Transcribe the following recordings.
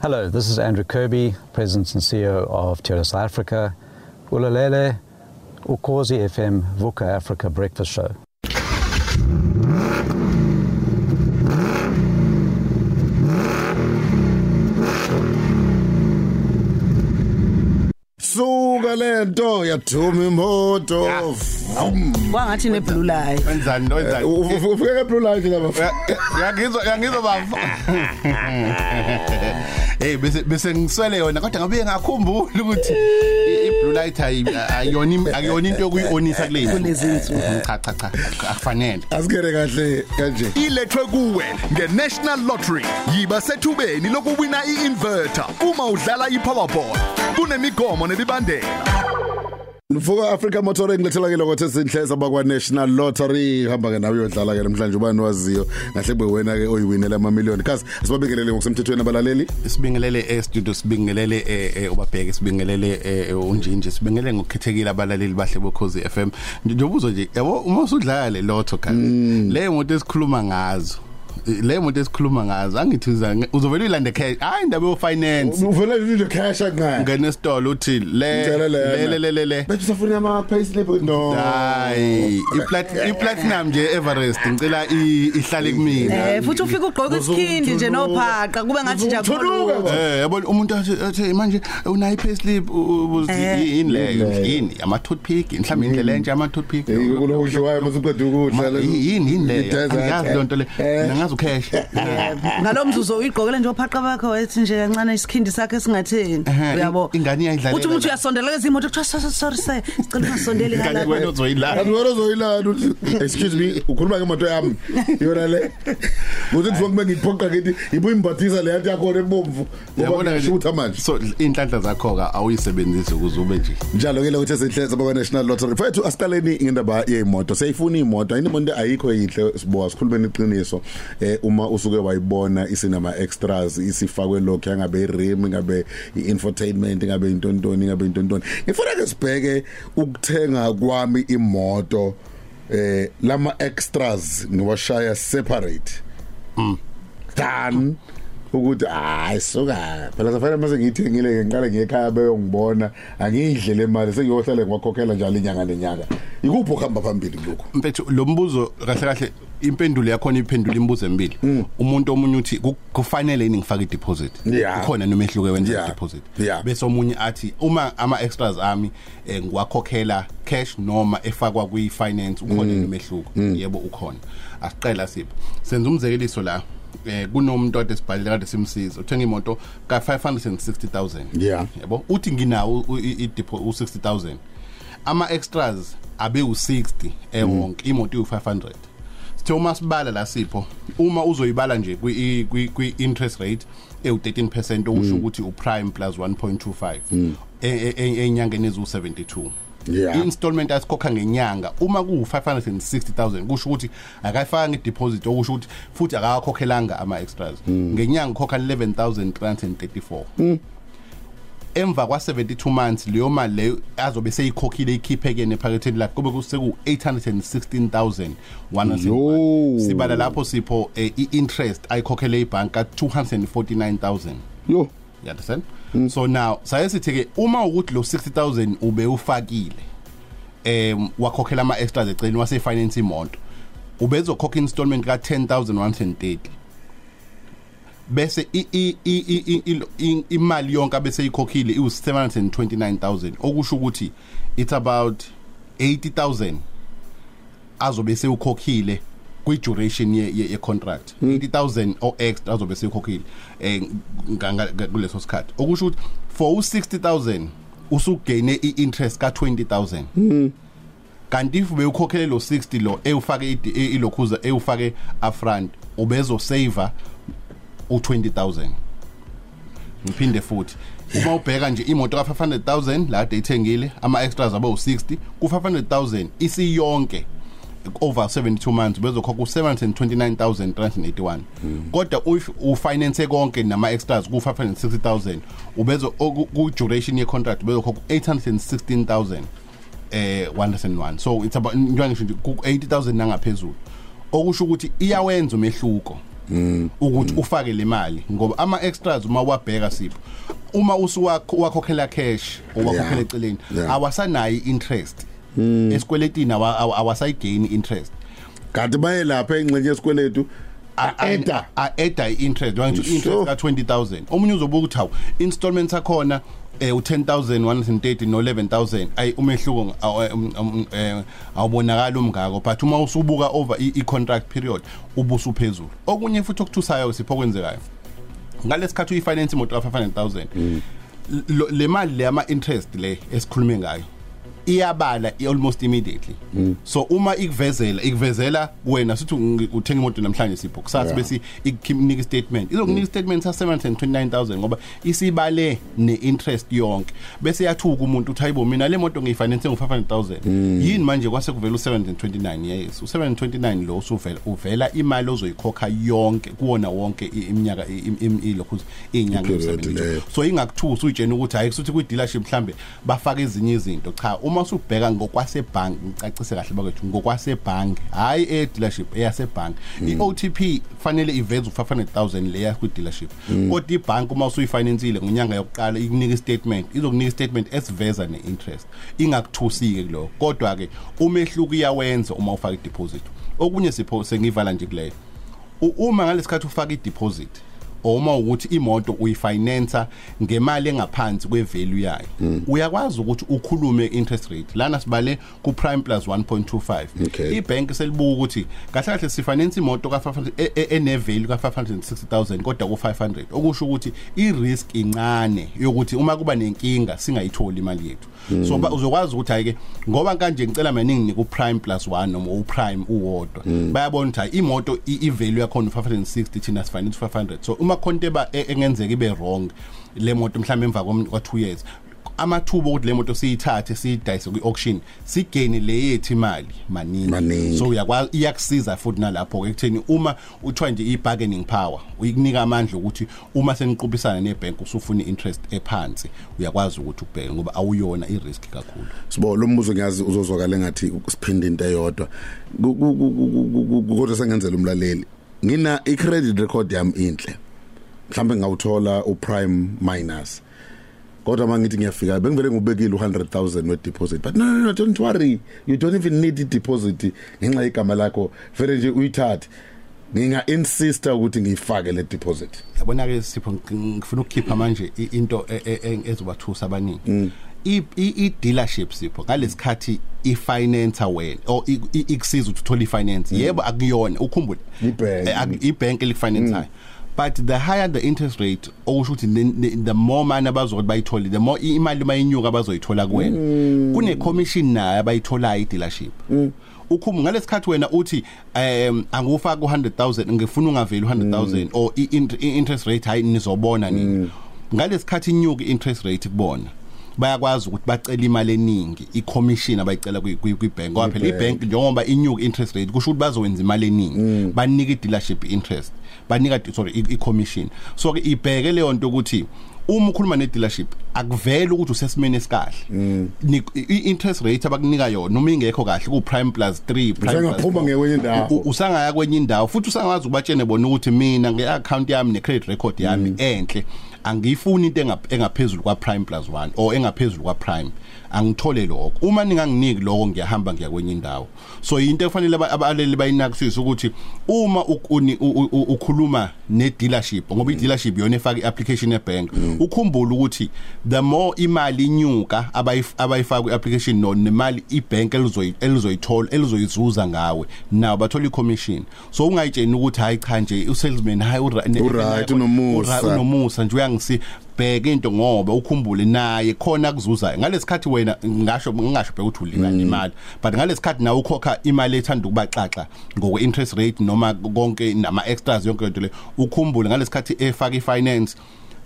Hello, this is Andrew Kirby, President and CEO of Terra South Africa. Ulalele, Ukozi FM, Vuka Africa Breakfast Show. Suka lento yaduma imoto. Vum. kwangathi neblue line wenzani wenzani? Uf- uf- ufike ke blue light lapha yangizwa yangizwa bafo hey bese bese ngiswele yona kodwa ngabe ngakhumbula ukuthi i- i blue light ayi- ayiyona akuyona into yokuyionisa kulezi. Kulezi insuku. cha cha cha. Akufanele. Asikere kahle kanje. Ilethwe kuwe ngeNational Lottery. Yiba sethubeni lokuwina iinverter. Uma udlala iPowerball kunemigomo nemibandela Mfuka Africa Motoring lethela ke lokho esinhle sabakwa National Lottery. Hamba ke nawe uyodlala ke namhlanje ubani waziyo ngahle kube wena ke oyiwinela ama million kasi sibabekelele ngokusemthethweni abalaleli? Sibingelele e studio sibingelele eh, eh, ubabheke sibingelele eh, unjinje sibingelele ngokukhethekile abalaleli bahle bokhozi FM njobuzo nje yabo uma usudlala le lotto kan le moto esikhuluma ngazo le moto esikhuluma ngazo angithi uza- uzovela uyilande cash? Hayi indaba yo finance uvela lile cash akunayo ngene store uthi le Ngicela lena. le le le le le. Bethu safuna ama payslip no. Hayi iplat iplatinum nje Everest ngicela i- ihlale kumina. Eh futhi ufika ugqoka isikhindi nje nophaqa kube ngathi nje. Uthuluka akukho Eh yabona umuntu athi athi manje unayi payslip ubuzi Eh. yini le? Yini. yini ama toothpick mhlawumbe indlela enje ama toothpick kulo ushiwayo mase uqeda ukudla Ma- yini yini le? I-desert. angiyazi lonto le. Eh. ngazi ucash ngalomzuzu uyigqokele nje ophaqa bakho ethi nje kancane isikhindi sakhe singatheni Ehhe, uyabo? ingane iyayidlalela uthi umuntu la. uyasondela lezi imoto kuthiwa "So- so- sorry sir. Sicela ungasondeli kanti wena ngala uzoyilala Kanti wena uzoyilana uthi excuse me ukhuluma ngemoto yami. Yona le. Uthi kuzokuba kube ngiphoqa ngithi ibuye imbathisa le yathi yakho ebomvu. Ngoba yabona ngishutha manje so inhlanhla zakho ka awuyisebenzisi ukuze ube nje. Njalo ke lokho esehleze baba National Lottery. Mfethu asiqaleni ngendaba yeimoto seyifuna imoto. Ayini imoto ayikho yinhle sibowa sikhulumeni iqiniso eh uma usuke wayibona isinama extras isifakwe lokho yangabe irim ngabe infotainment ngabe intontoni ngabe intontoni. Ngifuna ke sibheke ukuthenga kwami imoto eh lama extras ngiwashaya separate. Done. Ukuthi hayi soka phela safanele mase ngiyithengile ke ngiqale ngekhaya beyongibona. Angiyidle le mali sengiyohlala ngwakhokhela njalo inyanga nenyanga. Ikuphi ukuhamba phambili lokho mfethu lo mbuzo kahle kahle impendulo yakho iphendula imibuzo emibili umuntu omunye uthi ku- kufanele yini ngifake i-deposit? Yeah. ukhona nomehluko wenza Yeah. i-deposit? Yeah. bese omunye athi uma ama extras ami eh, ngiwakhokhela cash noma efakwa kwi-finance ukhona nomehluko yebo ukhona. Asiqela sipho. Senza umzekeliso la eh kunomuntu ade sibhalile kade simsiza uthenga imoto ka 560000 Yeah. yabo uthi nginawo u- i- i- depo- u60000 ama extras abe u60 ewonke imoto u500 sithe uma sibala la sipho uma uzoyibala nje kwi kwi kwi interest rate ewu13% okusho ukuthi uprime plus 1.25 e- e- e- enyangeni ezu 72 Yeah. installment asikhokha ngenyanga uma ku 560000 kusho ukuthi akayifaka ngedeposit okusho ukuthi futhi akakhokhelanga ama extras ngenyanga ukhokha 11334 emva kwa 72 months leyo mali leyo azobe seyikhokhile ikhipheke nephaketheni lakhe kube kuseku 816101 Yo. sibala lapho sipho eh, i-interest ayikhokhele ibhanka 249000 yo! You understand? Mm. so now saye sithi ke uma ukuthi lo 60000 ube ufakile em wakhokhela ama extras eceleni wase finance imoto ubezokhokha installment ka 10130 bese imali yonke abese ikhokhile iwu 729000 okusho ukuthi it's about 80000 azobe sewukhokhile kwi duration ye ye, ye contract. 80000 o extra azobe sewukhokhile eh kuleso sikhathi. Okusho ukuthi for u 60000 usugaine i interest ka 20000 kanti if bewukhokhele lo 60 lo ewufake ilokhuza ewufake upfront ubezo saver u20000 ngiphinde futhi uma ubheka nje imoto ka 500000 la kade ithengile ama extras abo u60 ku 500000 isiyonke over 72 months bezokhokha u729381 kodwa if ufinance konke nama extras ku 560000 ubezo ku duration ye contract bezokhokha 816000 eh 101 so it's about njengoba ngisho ku 80000 nangaphezulu. Okusho ukuthi iyawenza umehluko. Ukuthi ufake le mali ngoba ama extras uma wabheka sipho uma usuwakhokhela cash owakhokhela Yeah. eceleni Yeah. awasanayi interest esikweletini awa- awa- awasayigain interest kanti baye lapha engxenye yesikweletu a-eda a-eda i-interest wangithi Sure. interest ka-20000 omunye uzobuka ukuthi hawu installment sakhona eh u10000 130 no 11000 ayi umehluko um, um, eh, awubonakala umngako. But uma usubuka over i- i-contract period ubusu phezulu okunye futhi okuthusayo sipho kwenzekayo ngalesikhathi uyifinance imoto ka 500000 lo- le mali le ama interest le esikhulume ngayo iyabala i- almost immediately so uma ikuvezela ikuvezela wena sithi ungi- uthenga imoto namhlanje sipho. Kusasa Yeah. bese ikunika statement. Izokunika statement sa 729000 ngoba isibale ne-interest yonke. Bese yathuka umuntu uthi hayibo mina le moto ngiyifinance ngo 500000 yini manje kwase kuvela u729 yes u729 lo usuvela uvela imali ozoyikhokha yonke kuwona wonke i- iminyaka i- i- i- ilokhu inyanga Period emsebenzini leyo. so ingakuthusi uyitshena ukuthi hayi kusuthi kwi dealership mhlambe bafaka ezinye izinto. Cha uma usubheka ngokwasebhangi ngicacise kahle bakwethu ngokwasebhangi hayi e dealership eyasebhangi i OTP fanele iveze u500000 leya kwi dealership kodwa ibhanki uma usuyifinanceile ngonyanga yokuqala ikunika statement izokunika statement esiveza ne-interest. Ingakuthusi-ke kuloko kodwa ke umehluko iyawenza uma ufaka i-deposit. Okunye sipho sengivala nje kuleyo. U- uma ngalesikhathi ufaka i-deposit uma ukuthi imoto uyifinance ngemali engaphansi kwevalue yayo. Uyakwazi ukuthi ukhulume interest rate. Lana sibale ku prime plus 1.25 Okay. ibhank selibuka ukuthi kahle kahle sifinance imoto ka 500 e- e- enevalue ka 560000 kodwa ku 500 okusho ukuthi i-risk incane yokuthi uma kuba nenkinga singayitholi imali yethu. So ba- uzokwazi ukuthi hayi ke ngoba kanje ngicela mina ninginike uprime plus 1 noma uprime uwodwa. Bayabona ukuthi hayi imoto i- i-value yakhona 560 thina sifinance 500 so uma khonto eba e- engenzeka ibe wrong le moto mhlawumbe emva kwam- kwa 2 years amathuba ukuthi le moto siyithathe siyidayise kwi-auction sigene le yethu imali maningi. Maningi. so uyakwazi iyakusiza futhi nalapho ke ekutheni uma uthiwa nje i-bargaining power uyikunika amandla ukuthi uma seniqubisana nebhenki usufuna i-interest ephansi uyakwazi ukuthi ubheke ngoba awuyona i-risk kakhulu. Sibo lo mbuzo ngiyazi uzozwakala engathi siphinde into eyodwa. Ku- ku- ku- ku- ku- ku- kodwa sengenzela umlaleli. Ngina i-credit record yami inhle. Mhlambe ngawuthola uprime minus. Kodwa mangithi ngiyafika bengivele ngubekile u100000 we deposit but no no no don't worry. You don't even need i deposit ngenxa igama lakho. Vele nje uyithathe. Nginga insista ukuthi ngiyifake le deposit. Yabona ke sipho ng- ngifuna ukukhipha manje i- into e- e- e- ezobathusa abaningi. I i- i dealership sipho ngalesikhathi ifinance wena or i- i- ikusiza ukuthi uthole ifinance. Yebo akuyona ukhumbule. Ibhanki. Eh, ak- ibhank elifinanceayo. But the higher the interest rate okusho ukuthi the, the, the more money abazokuthi bayithole the more i- imali mayinyuka abazoyithola kuwena. Kune commission nayo abayitholayo i-dealership. Ukhumu ngalesikhathi wena uthi um angufaka u100000 ngifuna ungaveli u100000 or i- int- i- interest rate hayi nizobona nini? Ngalesikhathi inyuka interest rate kubona. Bayakwazi ukuthi bacela imali eningi i-commission abayicela kwi- kwi- kwi-bank. Ngoba phela Kwi-bank. i-bank njengoba inyuka interest rate kusho ukuthi bazowenza imali eningi. Banika i-dealership interest banika sorry i- i-commission. So ke ibheke leyo nto ukuthi uma ukhuluma ne-dealership akuvele ukuthi usesimeni esikahle. Ni- i- interest rate abakunika yona noma ingekho kahle ku-prime plus 3 prime plus Usangaphuma 4. ngekwenye indawo. U- u- usangaya kwenye indawo futhi usangazi ubatshene bona ukuthi mina nge-account yami ne-credit record yami enhle. Angiyifuni into engap- engaphezulu kwa-prime plus 1 or engaphezulu kwa-prime. Angithole lokho. Uma ninganginiki lokho ngiyahamba ngiya kwenye indawo. So into efanele aba- abaleli bayinakisise ukuthi uma u- uni- u- u- u- ukhuluma ne-dealership ngoba i-dealership yona efaka i-application ebhank ukhumbule ukuthi the more imali inyuka abayif- abayifaka kwi-application no nemali ibhank elizoyi- elizoyithola elizoyizuza ngawe nawo bathola i-commission. So ungayitsheni ukuthi hayi cha nje u-salesman hayi ura- ne- Uright, unomusa. ura- unomusa nje. Uyangisi bheka into ngoba ukhumbule naye khona kuzuzayo ngalesikhathi wena ngasho ngingasho bheka ukuthi ulingana imali but ngalesikhathi nawe ukhokha imali ethanda ukubaxaxa ngokwe interest rate noma konke nama extras yonke into le ukhumbule ngalesikhathi efaka ifinance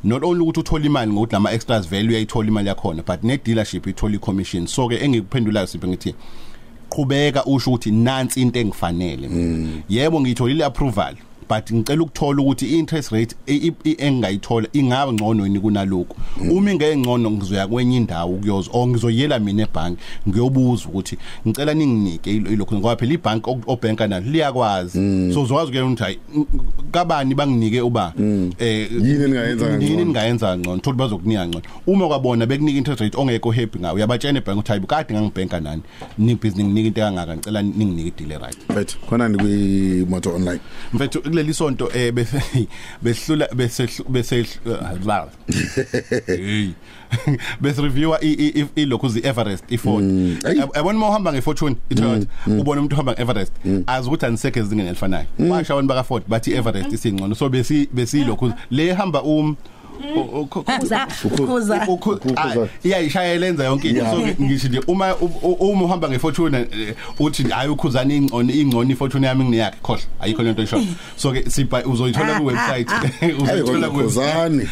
not only ukuthi uthola imali ngokuthi nama extras value uyayithola imali yakhona but ne dealership ithola i-commission. So ke engikuphendulayo siphe ngithi qhubeka usho ukuthi nansi into engifanele mina. Yebo ngiyitholile approval but ngicela ukuthola ukuthi i-interest rate i- i- i- engingayithola ingaba ngcono yini kunalokho uma ingeke ngcono ngizoya kwenye indawo kuyozo or ngizoyela mina ebhanki ngiyobuza ukuthi ngicela ninginike ilo- ilokho ngoba phela ibhanki ok- obhenka nalo liyakwazi. So uzokwazi ukuyena ukuthi hayi ng- kabani banginike uba eh Yini ningayenza yini kangcono? ningayenza ngcono? Thola bazokunika ngcono. Uma kwabona bekunika interest rate ongekho happy ngayo uyabatshela ebhanki ukuthi hayi kade ngangibhenka nani? Ni business nginika into engaka ngicela ninginike i-deal right Right. Khona ni kwi moto online. mfethu kuleli sonto eh bese- behlula bese bese hey. Bese reviewer ilokhu zi Everest iphone Ayi. yabona uma uhamba ngefortune itoyota ubona umuntu uhamba ngeEverest azi ukuthi anisekho ezingeni elifanayo. Basha abantu baka Ford bathi Everest isingcono. So besi besilokhu le hamba um Ukhuza. Ukhuza. iyayishayela enza yonke into. Yeah. so ke ngisho nje uma u- uma uhamba ngefortune eh, uthi hayi ukhuzana ingcono ingcono ifortune yami ngineyakhe. Khohle ayikho lento esho so ke sibha uzoyithola ku website Hayi uzoyithola ku khozani.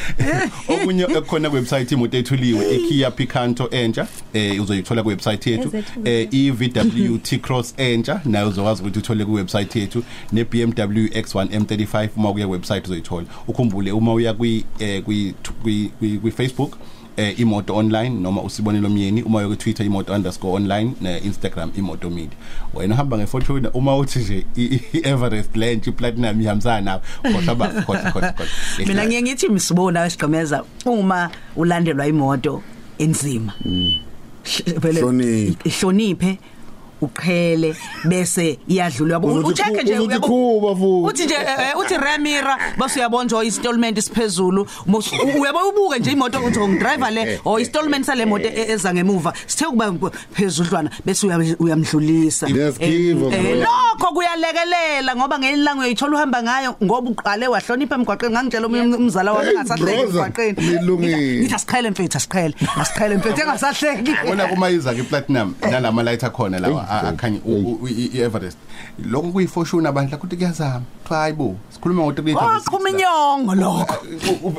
okunye ekhona ku website imoto ethuliwe iKia Picanto entsha. Eh uzoyithola ku website yethu eh iVW T-Cross entsha. Nayo uzokwazi ukuthi uthole ku website yethu ne BMW X1 M35 uma kuya website uzoyithola. Ukhumbule uma uya kwi eh, kwi kwi kwi- kwi Facebook eh imoto online noma usibonelo myeni uma uya ku Twitter imoto_online na Instagram imoto media. Wena uhamba ngefortune uma uthi nje i- i- i-Everest Land iplatinum ihambisana nawe. Khohlwa ba khohlwa khohlwa khohlwa. mina ngiye ngithi misibona esigqemeza uma ulandelwa imoto enzima. Hl- vele Hloniphe. Ihloniphe uqhele bese iyadlula yabo Uzothi ucheck khu- nje uzothi uyabo- khuba futhi. uthi nje eh, eh, uthi remira base uyabonjwa installment isiphezulu. Mos- u- uyabo ubuke nje imoto uthi ngidriver le or installment sale moto e- eza ngemuva. Sithe kuba phezudlwana bese uya- uyamdlulisa. Yes-give, Eh, bro. eh, lokho kuyalekelela ngoba ngelinye ilanga uyithola uhamba ngayo ngoba uqale wahlonipha emgwaqeni. Ngangitshela omunye umzala wami Hey, engasahleki brother, emgwaqeni. nilungile. Ngithi- ngithi asiqhele mfethu asiqhele. Asiqhele mfethu engasahleki. Bona kuma iza ke platinum nalama light akhona lawa. A- akhanya u- u- i- i-Everest. Lokho kuyifortune abantu ukuthi kuyazama. Kuthiwa hayibo sikhuluma ngo 3 waqhuma inyongo lokho.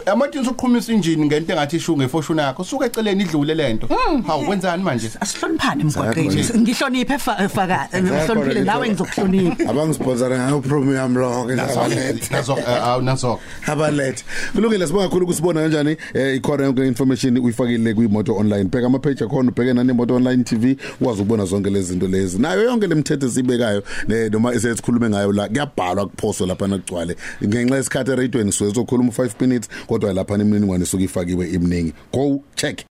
Amathini sokuqhumisa injini ngento engathi ishu ngefortune yakho suka eceleni idlule lento hawu wenzani manje? Asihloniphane emgwaqeni? Exactly. ngihloniphe fa- faka ngihloniphile nawe ngizokuhlonipha Abangisponsora ngayo premium rock abalethe. nazo awu nazo abalethe kulungile sibonga kakhulu ukusibona kanjani eh ikhona yonke information uyifakile kwimoto online. Bheka ama page akhona ubheke nane moto online TV ukwazi ukubona zonke lezi zinto lezi nayo yonke lemithetho sibekayo ne noma esesikhulume ngayo la kuyabhalwa kuphoswa lapha nakugcwale. Ngenxa yesikhathi eradweni so sokhuluma 5 minutes kodwa lapha imininingwane isuke ifakiwe iminingi go check.